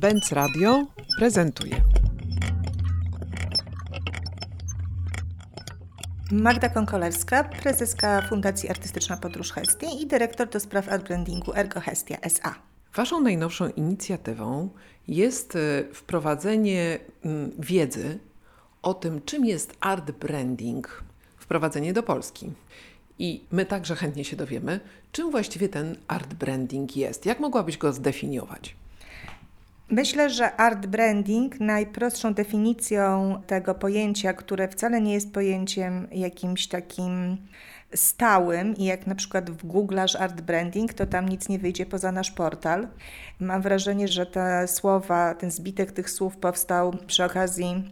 Benz Radio prezentuje. Magda Konkolewska, prezeska Fundacji Artystyczna Podróż Hestia i dyrektor do spraw art brandingu Ergo Hestia S.A. Waszą najnowszą inicjatywą jest e, wprowadzenie mm, wiedzy o tym, czym jest art branding, wprowadzenie do Polski. I my także chętnie się dowiemy, czym właściwie ten art branding jest. Jak mogłabyś go zdefiniować? Myślę, że art branding najprostszą definicją tego pojęcia, które wcale nie jest pojęciem jakimś takim stałym i jak na przykład w Google'asz art branding, to tam nic nie wyjdzie poza nasz portal. Mam wrażenie, że te słowa, ten zbitek tych słów powstał przy okazji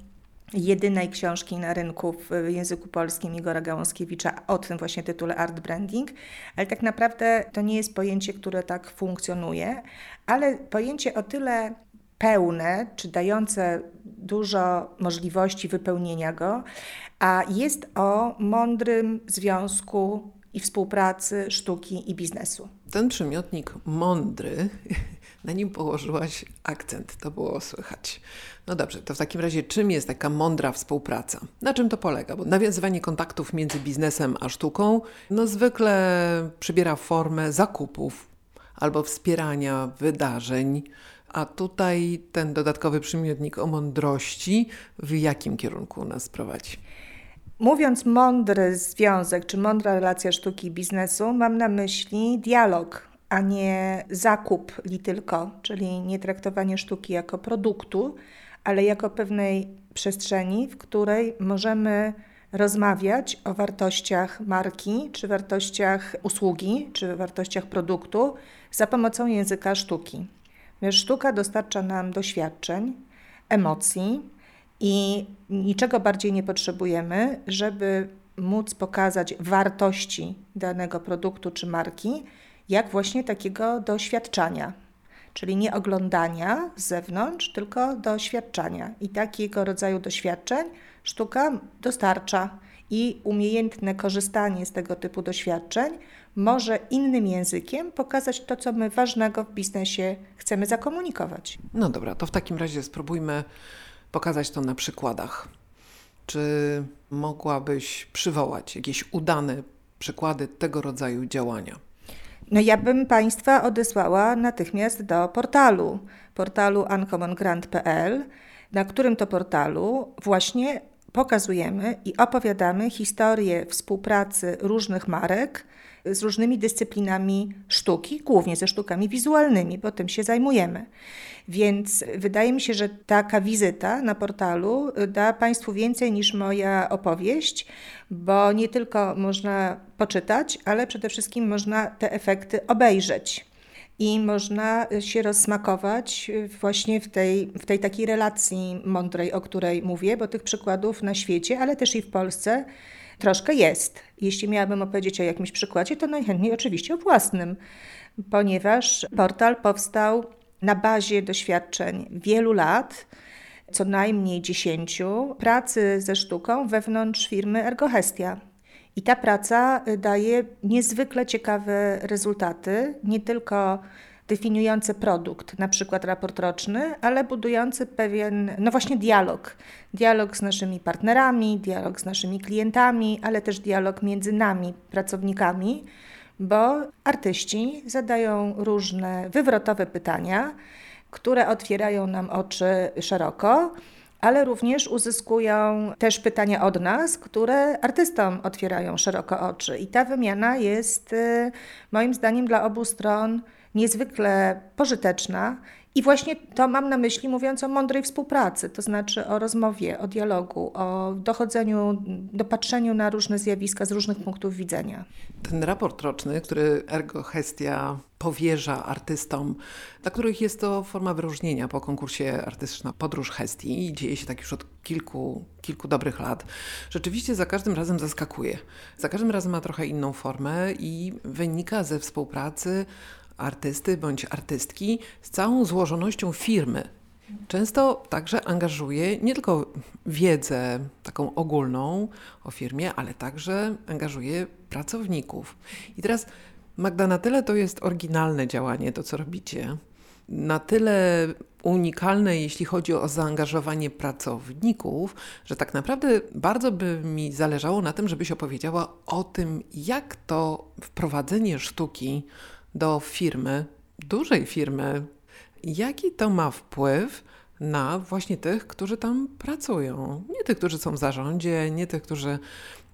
jedynej książki na rynku w języku polskim Igora Gałąskiewicza o tym właśnie tytule Art Branding, ale tak naprawdę to nie jest pojęcie, które tak funkcjonuje, ale pojęcie o tyle pełne, czy dające dużo możliwości wypełnienia go, a jest o mądrym związku i współpracy sztuki i biznesu. Ten przymiotnik mądry, na nim położyłaś akcent, to było słychać. No dobrze, to w takim razie czym jest taka mądra współpraca? Na czym to polega? Bo nawiązywanie kontaktów między biznesem a sztuką no zwykle przybiera formę zakupów albo wspierania wydarzeń, a tutaj ten dodatkowy przymiotnik o mądrości w jakim kierunku nas prowadzi? Mówiąc mądry związek czy mądra relacja sztuki i biznesu, mam na myśli dialog, a nie zakup li tylko, czyli nie traktowanie sztuki jako produktu, ale jako pewnej przestrzeni, w której możemy rozmawiać o wartościach marki, czy wartościach usługi, czy wartościach produktu za pomocą języka sztuki. Sztuka dostarcza nam doświadczeń, emocji i niczego bardziej nie potrzebujemy, żeby móc pokazać wartości danego produktu czy marki, jak właśnie takiego doświadczania. Czyli nie oglądania z zewnątrz, tylko doświadczania. I takiego rodzaju doświadczeń sztuka dostarcza i umiejętne korzystanie z tego typu doświadczeń może innym językiem pokazać to, co my ważnego w biznesie chcemy zakomunikować. No dobra, to w takim razie spróbujmy pokazać to na przykładach. Czy mogłabyś przywołać jakieś udane przykłady tego rodzaju działania? No ja bym Państwa odesłała natychmiast do portalu, portalu uncommongrant.pl, na którym to portalu właśnie pokazujemy i opowiadamy historię współpracy różnych marek z różnymi dyscyplinami sztuki, głównie ze sztukami wizualnymi, bo tym się zajmujemy. Więc wydaje mi się, że taka wizyta na portalu da Państwu więcej niż moja opowieść, bo nie tylko można poczytać, ale przede wszystkim można te efekty obejrzeć i można się rozsmakować właśnie w tej, w tej takiej relacji mądrej, o której mówię, bo tych przykładów na świecie, ale też i w Polsce troszkę jest. Jeśli miałabym opowiedzieć o jakimś przykładzie, to najchętniej oczywiście o własnym, ponieważ portal powstał na bazie doświadczeń wielu lat, co najmniej dziesięciu, pracy ze sztuką wewnątrz firmy Ergohestia. I ta praca y, daje niezwykle ciekawe rezultaty, nie tylko definiujące produkt, na przykład raport roczny, ale budujący pewien, no właśnie dialog. Dialog z naszymi partnerami, dialog z naszymi klientami, ale też dialog między nami, pracownikami, bo artyści zadają różne wywrotowe pytania, które otwierają nam oczy szeroko ale również uzyskują też pytania od nas, które artystom otwierają szeroko oczy. I ta wymiana jest y, moim zdaniem dla obu stron niezwykle pożyteczna. I właśnie to mam na myśli, mówiąc o mądrej współpracy, to znaczy o rozmowie, o dialogu, o dochodzeniu, dopatrzeniu na różne zjawiska z różnych punktów widzenia. Ten raport roczny, który Ergo Hestia powierza artystom, dla których jest to forma wyróżnienia po konkursie Artystyczna Podróż Hestii i dzieje się tak już od kilku, kilku dobrych lat, rzeczywiście za każdym razem zaskakuje. Za każdym razem ma trochę inną formę i wynika ze współpracy artysty bądź artystki z całą złożonością firmy. Często także angażuje nie tylko wiedzę taką ogólną o firmie, ale także angażuje pracowników. I teraz Magda, na tyle to jest oryginalne działanie, to co robicie, na tyle unikalne, jeśli chodzi o zaangażowanie pracowników, że tak naprawdę bardzo by mi zależało na tym, żebyś opowiedziała o tym, jak to wprowadzenie sztuki do firmy, dużej firmy, jaki to ma wpływ na właśnie tych, którzy tam pracują. Nie tych, którzy są w zarządzie, nie tych, którzy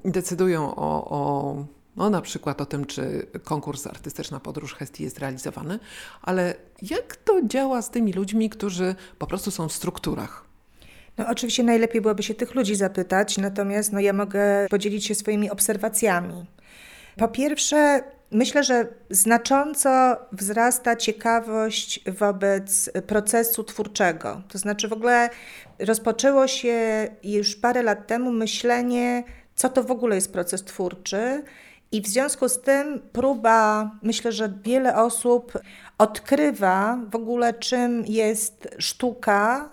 decydują o, o no na przykład o tym, czy konkurs Artystyczna Podróż Hestii jest realizowany, ale jak to działa z tymi ludźmi, którzy po prostu są w strukturach? No oczywiście najlepiej byłoby się tych ludzi zapytać, natomiast no, ja mogę podzielić się swoimi obserwacjami. Po pierwsze, myślę, że znacząco wzrasta ciekawość wobec procesu twórczego. To znaczy, w ogóle rozpoczęło się już parę lat temu myślenie, co to w ogóle jest proces twórczy. I w związku z tym próba, myślę, że wiele osób odkrywa w ogóle, czym jest sztuka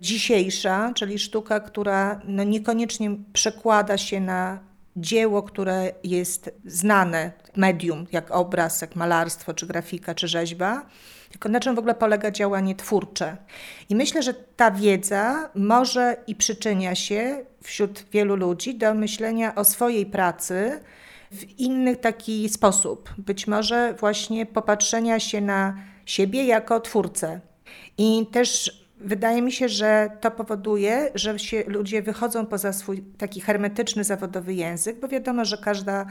dzisiejsza, czyli sztuka, która no niekoniecznie przekłada się na dzieło, które jest znane, medium, jak obraz, jak malarstwo, czy grafika, czy rzeźba, tylko na czym w ogóle polega działanie twórcze. I myślę, że ta wiedza może i przyczynia się wśród wielu ludzi do myślenia o swojej pracy w inny taki sposób. Być może właśnie popatrzenia się na siebie jako twórcę. I też wydaje mi się, że to powoduje, że się ludzie wychodzą poza swój taki hermetyczny zawodowy język, bo wiadomo, że każda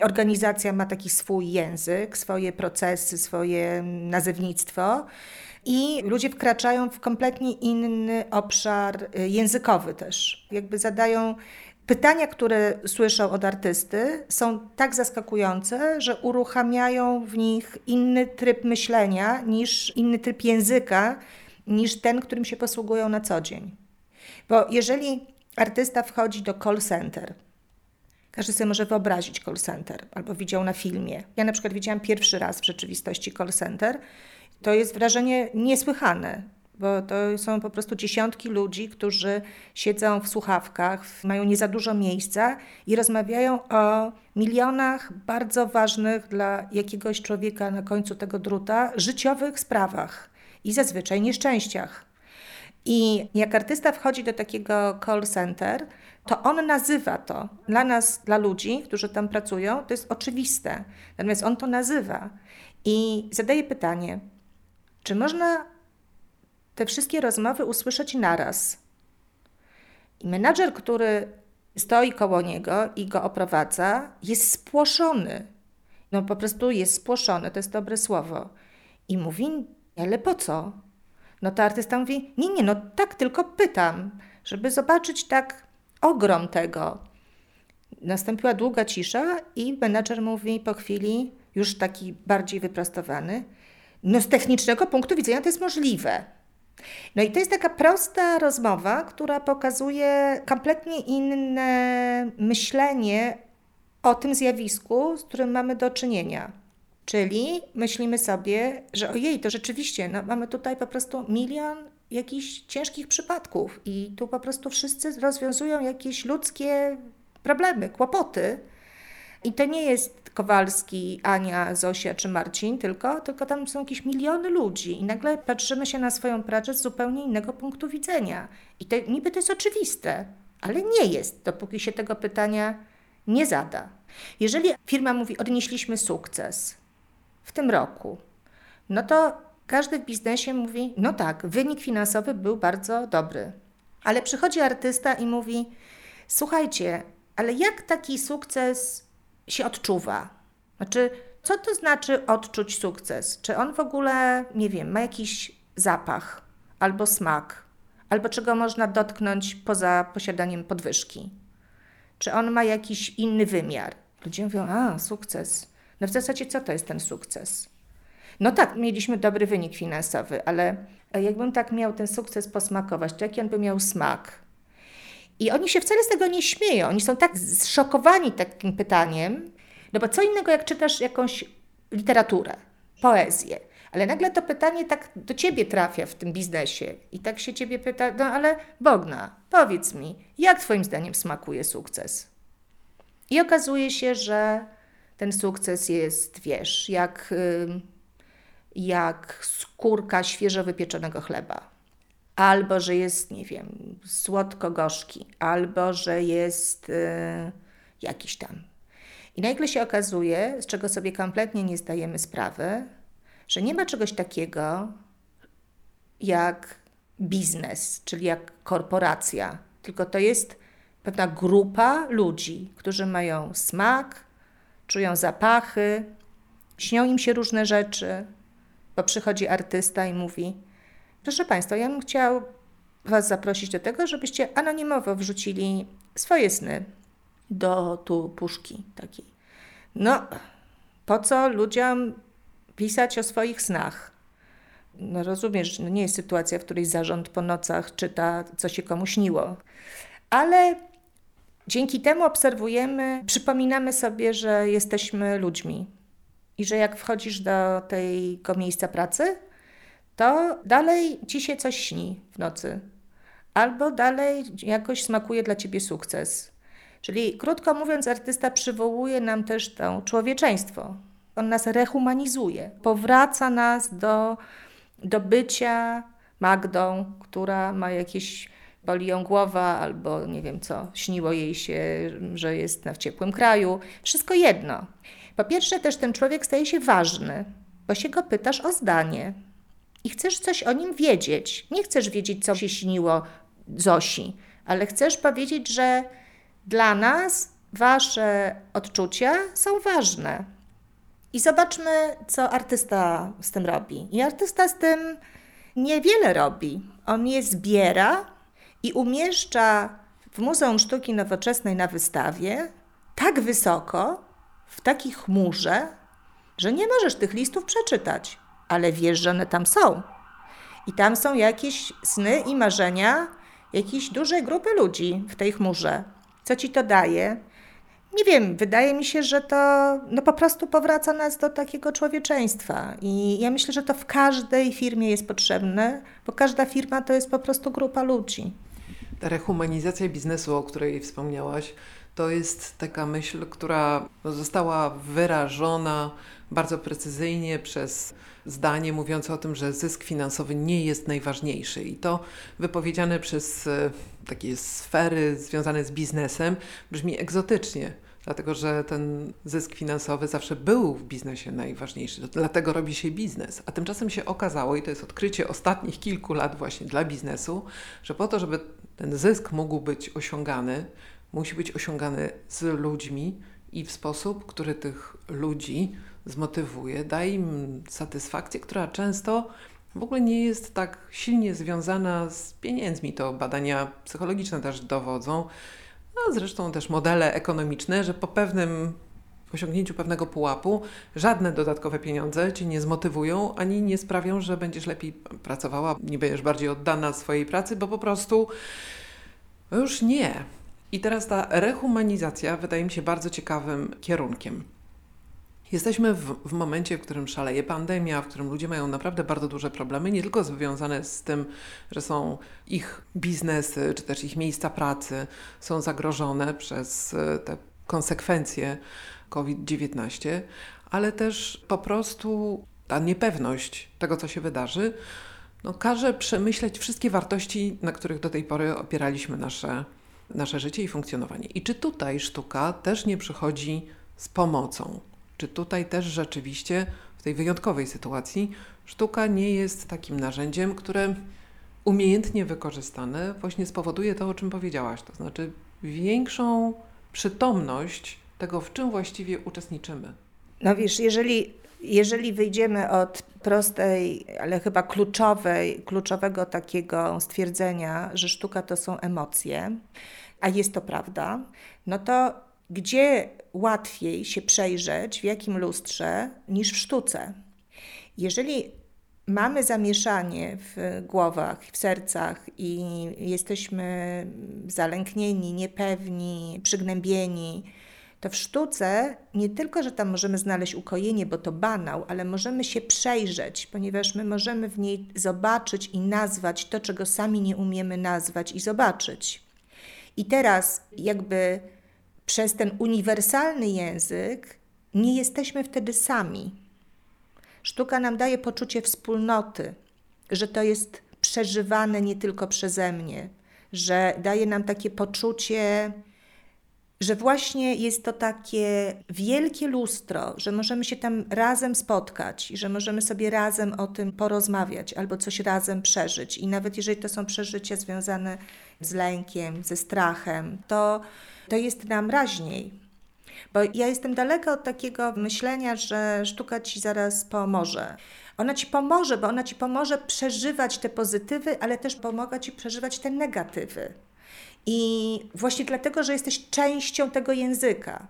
organizacja ma taki swój język, swoje procesy, swoje nazewnictwo. I ludzie wkraczają w kompletnie inny obszar y, językowy też. Jakby zadają pytania, które słyszą od artysty, są tak zaskakujące, że uruchamiają w nich inny tryb myślenia niż inny tryb języka, niż ten, którym się posługują na co dzień. Bo jeżeli artysta wchodzi do call center, każdy sobie może wyobrazić call center albo widział na filmie. Ja na przykład widziałam pierwszy raz w rzeczywistości call center. To jest wrażenie niesłychane, bo to są po prostu dziesiątki ludzi, którzy siedzą w słuchawkach, mają nie za dużo miejsca i rozmawiają o milionach bardzo ważnych dla jakiegoś człowieka na końcu tego druta życiowych sprawach i zazwyczaj nieszczęściach. I jak artysta wchodzi do takiego call center, to on nazywa to. Dla nas, dla ludzi, którzy tam pracują, to jest oczywiste. Natomiast on to nazywa i zadaje pytanie, czy można te wszystkie rozmowy usłyszeć naraz? I menadżer, który stoi koło niego i go oprowadza, jest spłoszony. No po prostu jest spłoszony, to jest dobre słowo. I mówi, ale po co? No to artysta mówi, nie, nie, no tak tylko pytam, żeby zobaczyć tak ogrom tego. Nastąpiła długa cisza i menadżer mówi po chwili, już taki bardziej wyprostowany, no z technicznego punktu widzenia to jest możliwe. No i to jest taka prosta rozmowa, która pokazuje kompletnie inne myślenie o tym zjawisku, z którym mamy do czynienia. Czyli myślimy sobie, że ojej, to rzeczywiście, no, mamy tutaj po prostu milion jakichś ciężkich przypadków i tu po prostu wszyscy rozwiązują jakieś ludzkie problemy, kłopoty. I to nie jest Kowalski, Ania, Zosia czy Marcin, tylko, tylko tam są jakieś miliony ludzi i nagle patrzymy się na swoją pracę z zupełnie innego punktu widzenia. I to niby to jest oczywiste, ale nie jest, dopóki się tego pytania nie zada. Jeżeli firma mówi, odnieśliśmy sukces, w tym roku, no to każdy w biznesie mówi: No tak, wynik finansowy był bardzo dobry. Ale przychodzi artysta i mówi: Słuchajcie, ale jak taki sukces się odczuwa? Znaczy, co to znaczy odczuć sukces? Czy on w ogóle, nie wiem, ma jakiś zapach albo smak, albo czego można dotknąć poza posiadaniem podwyżki? Czy on ma jakiś inny wymiar? Ludzie mówią: A, sukces. No w zasadzie co to jest ten sukces? No tak, mieliśmy dobry wynik finansowy, ale jakbym tak miał ten sukces posmakować, to jaki on by miał smak? I oni się wcale z tego nie śmieją. Oni są tak zszokowani takim pytaniem, no bo co innego, jak czytasz jakąś literaturę, poezję, ale nagle to pytanie tak do ciebie trafia w tym biznesie i tak się ciebie pyta, no ale Bogna, powiedz mi, jak twoim zdaniem smakuje sukces? I okazuje się, że ten sukces jest, wiesz, jak jak skórka świeżo wypieczonego chleba. Albo że jest, nie wiem, słodko-gorzki, albo że jest yy, jakiś tam. I nagle się okazuje, z czego sobie kompletnie nie zdajemy sprawy, że nie ma czegoś takiego jak biznes, czyli jak korporacja, tylko to jest pewna grupa ludzi, którzy mają smak, czują zapachy, śnią im się różne rzeczy, bo przychodzi artysta i mówi: Proszę Państwa, ja bym chciał Was zaprosić do tego, żebyście anonimowo wrzucili swoje sny do tu puszki takiej. No, po co ludziom pisać o swoich snach? No rozumiesz, no nie jest sytuacja, w której zarząd po nocach czyta, co się komu śniło. Ale dzięki temu obserwujemy, przypominamy sobie, że jesteśmy ludźmi i że jak wchodzisz do tego miejsca pracy, to dalej ci się coś śni w nocy, albo dalej jakoś smakuje dla ciebie sukces. Czyli krótko mówiąc, artysta przywołuje nam też to człowieczeństwo. On nas rehumanizuje, powraca nas do, do bycia Magdą, która ma jakieś boli ją głowa, albo nie wiem co, śniło jej się, że jest w ciepłym kraju. Wszystko jedno. Po pierwsze, też ten człowiek staje się ważny, bo się go pytasz o zdanie i chcesz coś o nim wiedzieć. Nie chcesz wiedzieć, co się śniło Zosi, ale chcesz powiedzieć, że dla nas wasze odczucia są ważne. I zobaczmy, co artysta z tym robi. I artysta z tym niewiele robi. On je zbiera i umieszcza w Muzeum Sztuki Nowoczesnej na wystawie tak wysoko, w takiej chmurze, że nie możesz tych listów przeczytać, ale wiesz, że one tam są. I tam są jakieś sny i marzenia jakiejś dużej grupy ludzi w tej chmurze. Co ci to daje? Nie wiem, wydaje mi się, że to no po prostu powraca nas do takiego człowieczeństwa. I ja myślę, że to w każdej firmie jest potrzebne, bo każda firma to jest po prostu grupa ludzi. Rehumanizacja biznesu, o której wspomniałaś, to jest taka myśl, która została wyrażona bardzo precyzyjnie przez zdanie mówiące o tym, że zysk finansowy nie jest najważniejszy. I to wypowiedziane przez e, takie sfery związane z biznesem brzmi egzotycznie. Dlatego, że ten zysk finansowy zawsze był w biznesie najważniejszy, dlatego robi się biznes. A tymczasem się okazało, i to jest odkrycie ostatnich kilku lat właśnie dla biznesu, że po to, żeby ten zysk mógł być osiągany, musi być osiągany z ludźmi i w sposób, który tych ludzi zmotywuje, daje im satysfakcję, która często w ogóle nie jest tak silnie związana z pieniędzmi. To badania psychologiczne też dowodzą, a zresztą też modele ekonomiczne, że po pewnym osiągnięciu pewnego pułapu żadne dodatkowe pieniądze cię nie zmotywują ani nie sprawią, że będziesz lepiej pracowała, nie będziesz bardziej oddana swojej pracy, bo po prostu już nie. I teraz ta rehumanizacja wydaje mi się bardzo ciekawym kierunkiem. Jesteśmy w, w, momencie, w którym szaleje pandemia, w którym ludzie mają naprawdę bardzo duże problemy, nie tylko związane z tym, że są ich biznesy czy też ich miejsca pracy są zagrożone przez e, te konsekwencje COVID-19, ale też po prostu ta niepewność tego, co się wydarzy, no, każe przemyśleć wszystkie wartości, na których do tej pory opieraliśmy nasze nasze życie i funkcjonowanie. I czy tutaj sztuka też nie przychodzi z pomocą? Czy tutaj też rzeczywiście w tej wyjątkowej sytuacji sztuka nie jest takim narzędziem, które umiejętnie wykorzystane właśnie spowoduje to, o czym powiedziałaś, to znaczy większą przytomność tego, w czym właściwie uczestniczymy? No wiesz, jeżeli, jeżeli wyjdziemy od prostej, ale chyba kluczowej, kluczowego takiego stwierdzenia, że sztuka to są emocje, a jest to prawda, no to gdzie łatwiej się przejrzeć, w jakim lustrze, niż w sztuce? Jeżeli mamy zamieszanie w głowach, w sercach i jesteśmy zalęknieni, niepewni, przygnębieni, to w sztuce nie tylko, że tam możemy znaleźć ukojenie, bo to banał, ale możemy się przejrzeć, ponieważ my możemy w niej zobaczyć i nazwać to, czego sami nie umiemy nazwać i zobaczyć. I teraz, jakby przez ten uniwersalny język, nie jesteśmy wtedy sami. Sztuka nam daje poczucie wspólnoty, że to jest przeżywane nie tylko przeze mnie, że daje nam takie poczucie, że właśnie jest to takie wielkie lustro, że możemy się tam razem spotkać i że możemy sobie razem o tym porozmawiać albo coś razem przeżyć. I nawet jeżeli to są przeżycia związane z lękiem, ze strachem, to, to jest nam raźniej. Bo ja jestem daleka od takiego myślenia, że sztuka ci zaraz pomoże. Ona ci pomoże, bo ona ci pomoże przeżywać te pozytywy, ale też pomaga ci przeżywać te negatywy. I właśnie dlatego, że jesteś częścią tego języka.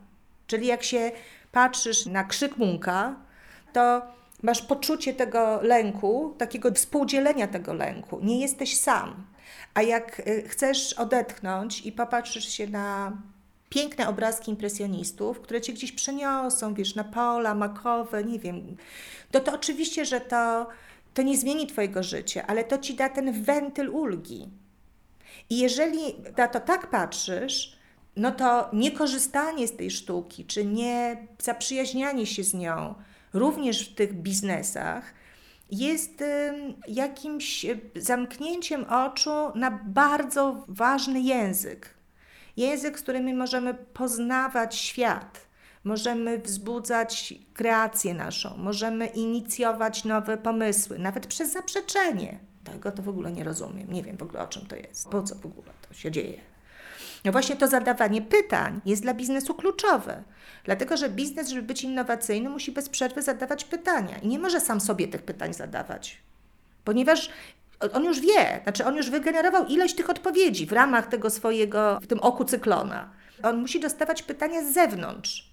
Czyli jak się patrzysz na krzyk Munka, to masz poczucie tego lęku, takiego współdzielenia tego lęku. Nie jesteś sam. A jak y, chcesz odetchnąć i popatrzysz się na piękne obrazki impresjonistów, które cię gdzieś przeniosą, wiesz, na pola, makowe, nie wiem, to to oczywiście, że to, to nie zmieni twojego życia, ale to ci da ten wentyl ulgi. I jeżeli na to tak patrzysz, no to niekorzystanie z tej sztuki, czy nie zaprzyjaźnianie się z nią, również w tych biznesach, jest jakimś zamknięciem oczu na bardzo ważny język. Język, z którym możemy poznawać świat, możemy wzbudzać kreację naszą, możemy inicjować nowe pomysły, nawet przez zaprzeczenie. Tego to w ogóle nie rozumiem. Nie wiem w ogóle o czym to jest. Po co w ogóle to się dzieje? No właśnie to zadawanie pytań jest dla biznesu kluczowe. Dlatego, że biznes, żeby być innowacyjny, musi bez przerwy zadawać pytania i nie może sam sobie tych pytań zadawać. Ponieważ on już wie, znaczy on już wygenerował ilość tych odpowiedzi w ramach tego swojego, w tym oku cyklona. On musi dostawać pytania z zewnątrz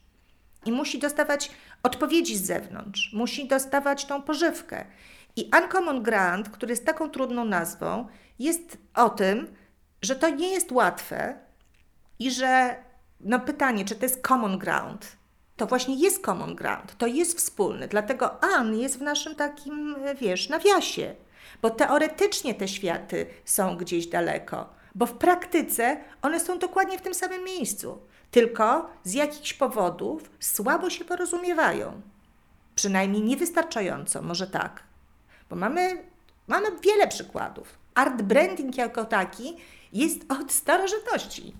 i musi dostawać odpowiedzi z zewnątrz, musi dostawać tą pożywkę. I Uncommon Grant, który jest taką trudną nazwą, jest o tym, że to nie jest łatwe i że no pytanie, czy to jest common ground, to właśnie jest common ground, to jest wspólny, dlatego An jest w naszym takim, wiesz, nawiasie, bo teoretycznie te światy są gdzieś daleko, bo w praktyce one są dokładnie w tym samym miejscu, tylko z jakichś powodów słabo się porozumiewają. Przynajmniej niewystarczająco, może tak. Bo mamy, mamy wiele przykładów. Art branding jako taki jest od starożytności.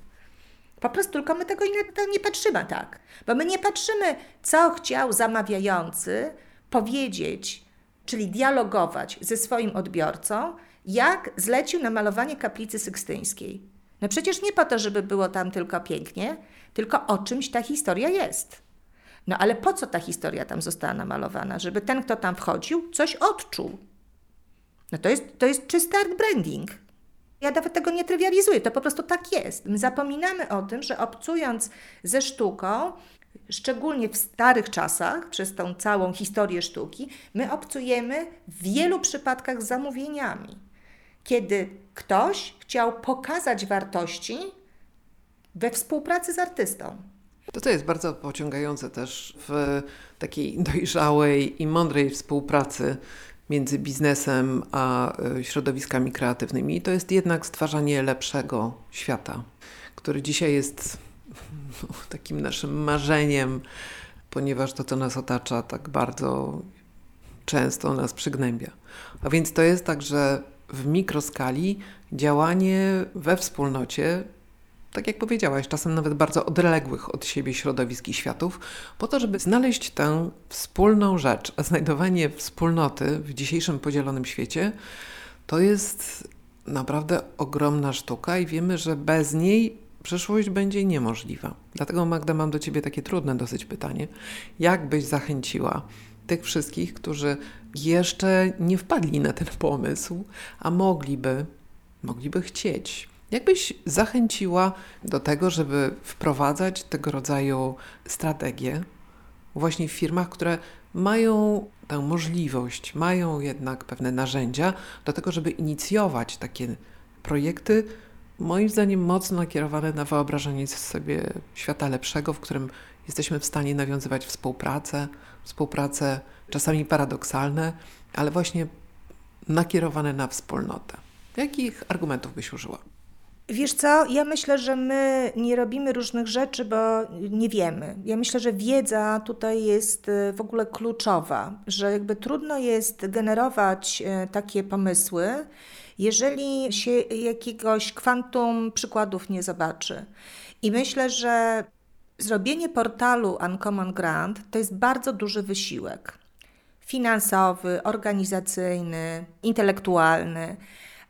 Po prostu tylko my tego nie, nie patrzymy tak. Bo my nie patrzymy, co chciał zamawiający powiedzieć, czyli dialogować ze swoim odbiorcą, jak zlecił na malowanie kaplicy sykstyńskiej. No przecież nie po to, żeby było tam tylko pięknie, tylko o czymś ta historia jest. No ale po co ta historia tam została namalowana? Żeby ten, kto tam wchodził, coś odczuł. No to jest, to jest czysty art branding. Ja nawet tego nie trywializuję, to po prostu tak jest. My zapominamy o tym, że obcując ze sztuką, szczególnie w starych czasach, przez tą całą historię sztuki, my obcujemy w wielu przypadkach z zamówieniami. Kiedy ktoś chciał pokazać wartości we współpracy z artystą. To, co jest bardzo pociągające też w takiej dojrzałej i mądrej współpracy między biznesem a e, środowiskami kreatywnymi, to jest jednak stwarzanie lepszego świata, który dzisiaj jest no, takim naszym marzeniem, ponieważ to, co nas otacza, tak bardzo często nas przygnębia. A więc to jest także w mikroskali działanie we wspólnocie tak jak powiedziałaś, czasem nawet bardzo odległych od siebie środowisk i światów, po to, żeby znaleźć tę wspólną rzecz. A znajdowanie wspólnoty w dzisiejszym podzielonym świecie to jest naprawdę ogromna sztuka i wiemy, że bez niej przyszłość będzie niemożliwa. Dlatego, Magda, mam do Ciebie takie trudne dosyć pytanie. Jak byś zachęciła tych wszystkich, którzy jeszcze nie wpadli na ten pomysł, a mogliby, mogliby chcieć Jakbyś zachęciła do tego, żeby wprowadzać tego rodzaju strategie właśnie w firmach, które mają tę możliwość, mają jednak pewne narzędzia do tego, żeby inicjować takie projekty, moim zdaniem mocno nakierowane na wyobrażenie sobie świata lepszego, w którym jesteśmy w stanie nawiązywać współpracę, współpracę czasami paradoksalne, ale właśnie nakierowane na wspólnotę. Jakich argumentów byś użyła? Wiesz co, ja myślę, że my nie robimy różnych rzeczy, bo nie wiemy. Ja myślę, że wiedza tutaj jest y, w ogóle kluczowa, że jakby trudno jest generować y, takie pomysły, jeżeli się jakiegoś kwantum przykładów nie zobaczy. I myślę, że zrobienie portalu Uncommon Grant to jest bardzo duży wysiłek finansowy, organizacyjny, intelektualny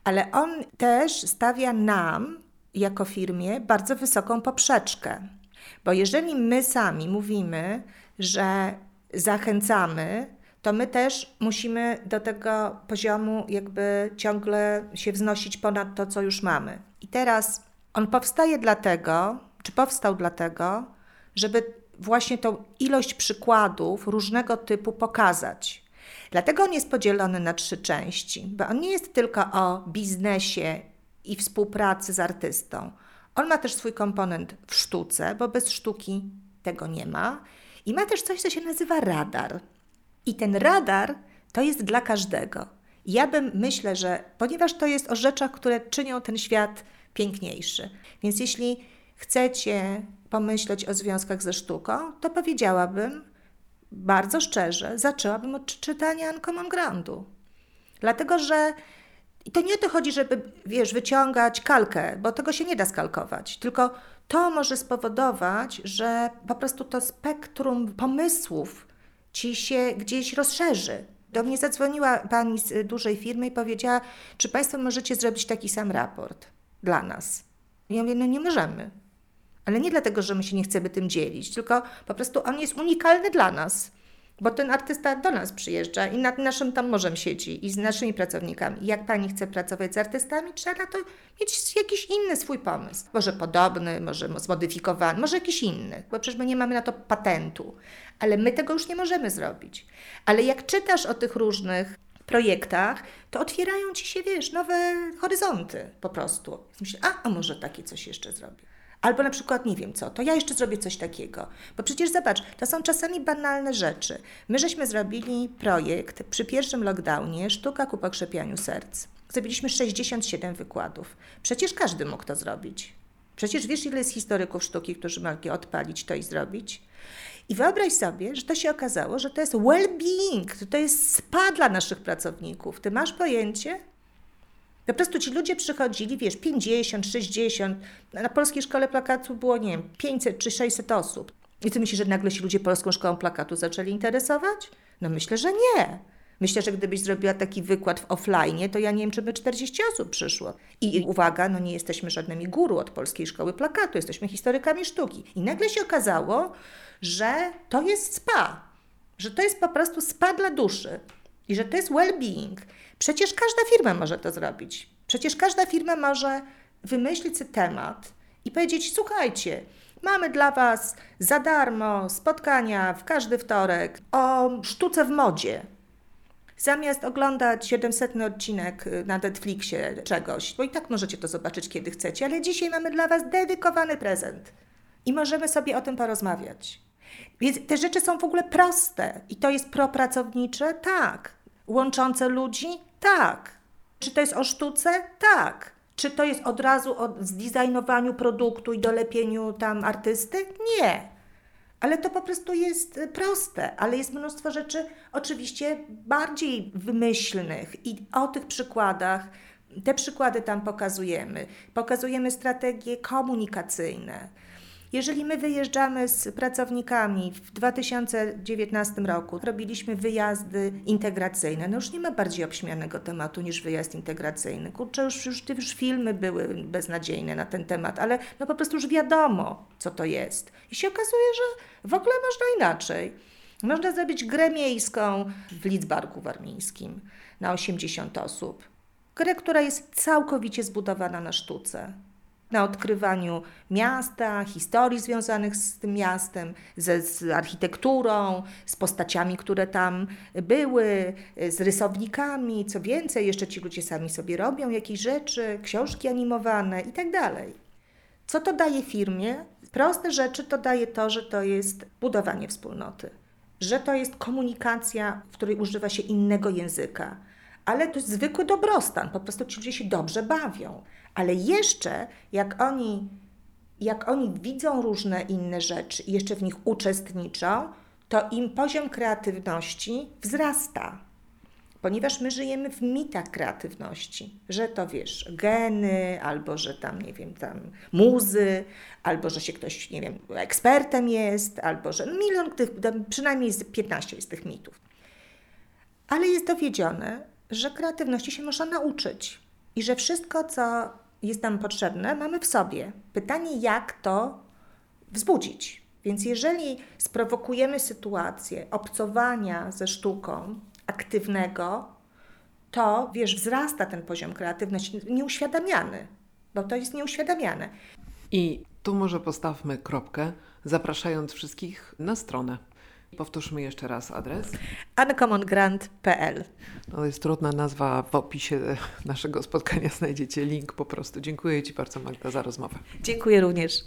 ale on też stawia nam, jako firmie, bardzo wysoką poprzeczkę. Bo jeżeli my sami mówimy, że zachęcamy, to my też musimy do tego poziomu jakby ciągle się wznosić ponad to, co już mamy. I teraz on powstaje dlatego, czy powstał dlatego, żeby właśnie tą ilość przykładów różnego typu pokazać. Dlatego on jest podzielony na trzy części, bo on nie jest tylko o biznesie i współpracy z artystą. On ma też swój komponent w sztuce, bo bez sztuki tego nie ma. I ma też coś, co się nazywa radar. I ten radar to jest dla każdego. Ja bym myślę, że ponieważ to jest o rzeczach, które czynią ten świat piękniejszy. Więc jeśli chcecie pomyśleć o związkach ze sztuką, to powiedziałabym, bardzo szczerze, zaczęłabym od czytania Uncommon Grandu. Dlatego, że i to nie o to chodzi, żeby, wiesz, wyciągać kalkę, bo tego się nie da skalkować, tylko to może spowodować, że po prostu to spektrum pomysłów ci się gdzieś rozszerzy. Do mnie zadzwoniła pani z dużej firmy i powiedziała, czy państwo możecie zrobić taki sam raport dla nas. I ja mówię, no nie możemy. Ale nie dlatego, że my się nie chcemy tym dzielić, tylko po prostu on jest unikalny dla nas. Bo ten artysta do nas przyjeżdża i nad naszym tam morzem siedzi i z naszymi pracownikami. Jak pani chce pracować z artystami, trzeba na to mieć jakiś inny swój pomysł. Może podobny, może zmodyfikowany, może jakiś inny, bo przecież my nie mamy na to patentu. Ale my tego już nie możemy zrobić. Ale jak czytasz o tych różnych projektach, to otwierają ci się, wiesz, nowe horyzonty po prostu. Myślę, a, a może takie coś jeszcze zrobię. Albo na przykład nie wiem co, to ja jeszcze zrobię coś takiego. Bo przecież zobacz, to są czasami banalne rzeczy. My żeśmy zrobili projekt przy pierwszym lockdownie Sztuka ku pokrzepianiu serc. Zrobiliśmy 67 wykładów. Przecież każdy mógł to zrobić. Przecież wiesz, ile jest historyków sztuki, którzy mogli odpalić to i zrobić? I wyobraź sobie, że to się okazało, że to jest well-being, to jest spa dla naszych pracowników. Ty masz pojęcie? Po prostu ci ludzie przychodzili, wiesz, 50, 60. Na polskiej szkole plakatu było, nie wiem, 500 czy 600 osób. I ty myślisz, że nagle się ludzie polską szkołą plakatu zaczęli interesować? No myślę, że nie. Myślę, że gdybyś zrobiła taki wykład w offline, to ja nie wiem, czy by 40 osób przyszło. I uwaga, no nie jesteśmy żadnymi guru od polskiej szkoły plakatu, jesteśmy historykami sztuki. I nagle się okazało, że to jest spa, że to jest po prostu spa dla duszy i że to jest well-being. Przecież każda firma może to zrobić. Przecież każda firma może wymyślić temat i powiedzieć: Słuchajcie, mamy dla Was za darmo spotkania w każdy wtorek o sztuce w modzie. Zamiast oglądać 700 odcinek na Netflixie czegoś, bo i tak możecie to zobaczyć kiedy chcecie, ale dzisiaj mamy dla Was dedykowany prezent i możemy sobie o tym porozmawiać. Więc te rzeczy są w ogóle proste i to jest propracownicze? Tak. Łączące ludzi? Tak. Czy to jest o sztuce? Tak. Czy to jest od razu o zdesignowaniu produktu i dolepieniu tam artysty? Nie. Ale to po prostu jest proste, ale jest mnóstwo rzeczy oczywiście bardziej wymyślnych i o tych przykładach, te przykłady tam pokazujemy. Pokazujemy strategie komunikacyjne jeżeli my wyjeżdżamy z pracownikami w 2019 roku, robiliśmy wyjazdy integracyjne, no już nie ma bardziej obśmianego tematu niż wyjazd integracyjny. Kurczę, już, już, już filmy były beznadziejne na ten temat, ale no po prostu już wiadomo, co to jest. I się okazuje, że w ogóle można inaczej. Można zrobić grę miejską w Lidzbarku Warmińskim na 80 osób. Grę, która jest całkowicie zbudowana na sztuce na odkrywaniu miasta, historii związanych z tym miastem, ze, z architekturą, z postaciami, które tam były, z rysownikami. Co więcej, jeszcze ci ludzie sami sobie robią jakieś rzeczy, książki animowane itd. Tak Co to daje firmie? Proste rzeczy to daje to, że to jest budowanie wspólnoty, że to jest komunikacja, w której używa się innego języka ale to jest zwykły dobrostan. Po prostu ci ludzie się dobrze bawią. Ale jeszcze jak oni, jak oni widzą różne inne rzeczy i jeszcze w nich uczestniczą, to im poziom kreatywności wzrasta. Ponieważ my żyjemy w mitach kreatywności, że to wiesz, geny, albo że tam, nie wiem, tam muzy, albo że się ktoś, nie wiem, ekspertem jest, albo że milion tych, przynajmniej z 15 jest tych mitów. Ale jest dowiedzione, że kreatywności się można nauczyć i że wszystko, co jest nam potrzebne, mamy w sobie. Pytanie, jak to wzbudzić. Więc jeżeli sprowokujemy sytuację obcowania ze sztuką aktywnego, to wiesz, wzrasta ten poziom kreatywności, nieuświadamiany, bo to jest nieuświadamiane. I tu może postawmy kropkę, zapraszając wszystkich na stronę. Powtórzmy jeszcze raz adres. uncommongrant.pl To jest trudna nazwa. W opisie naszego spotkania znajdziecie link po prostu. Dziękuję Ci bardzo, Magda, za rozmowę. Dziękuję również.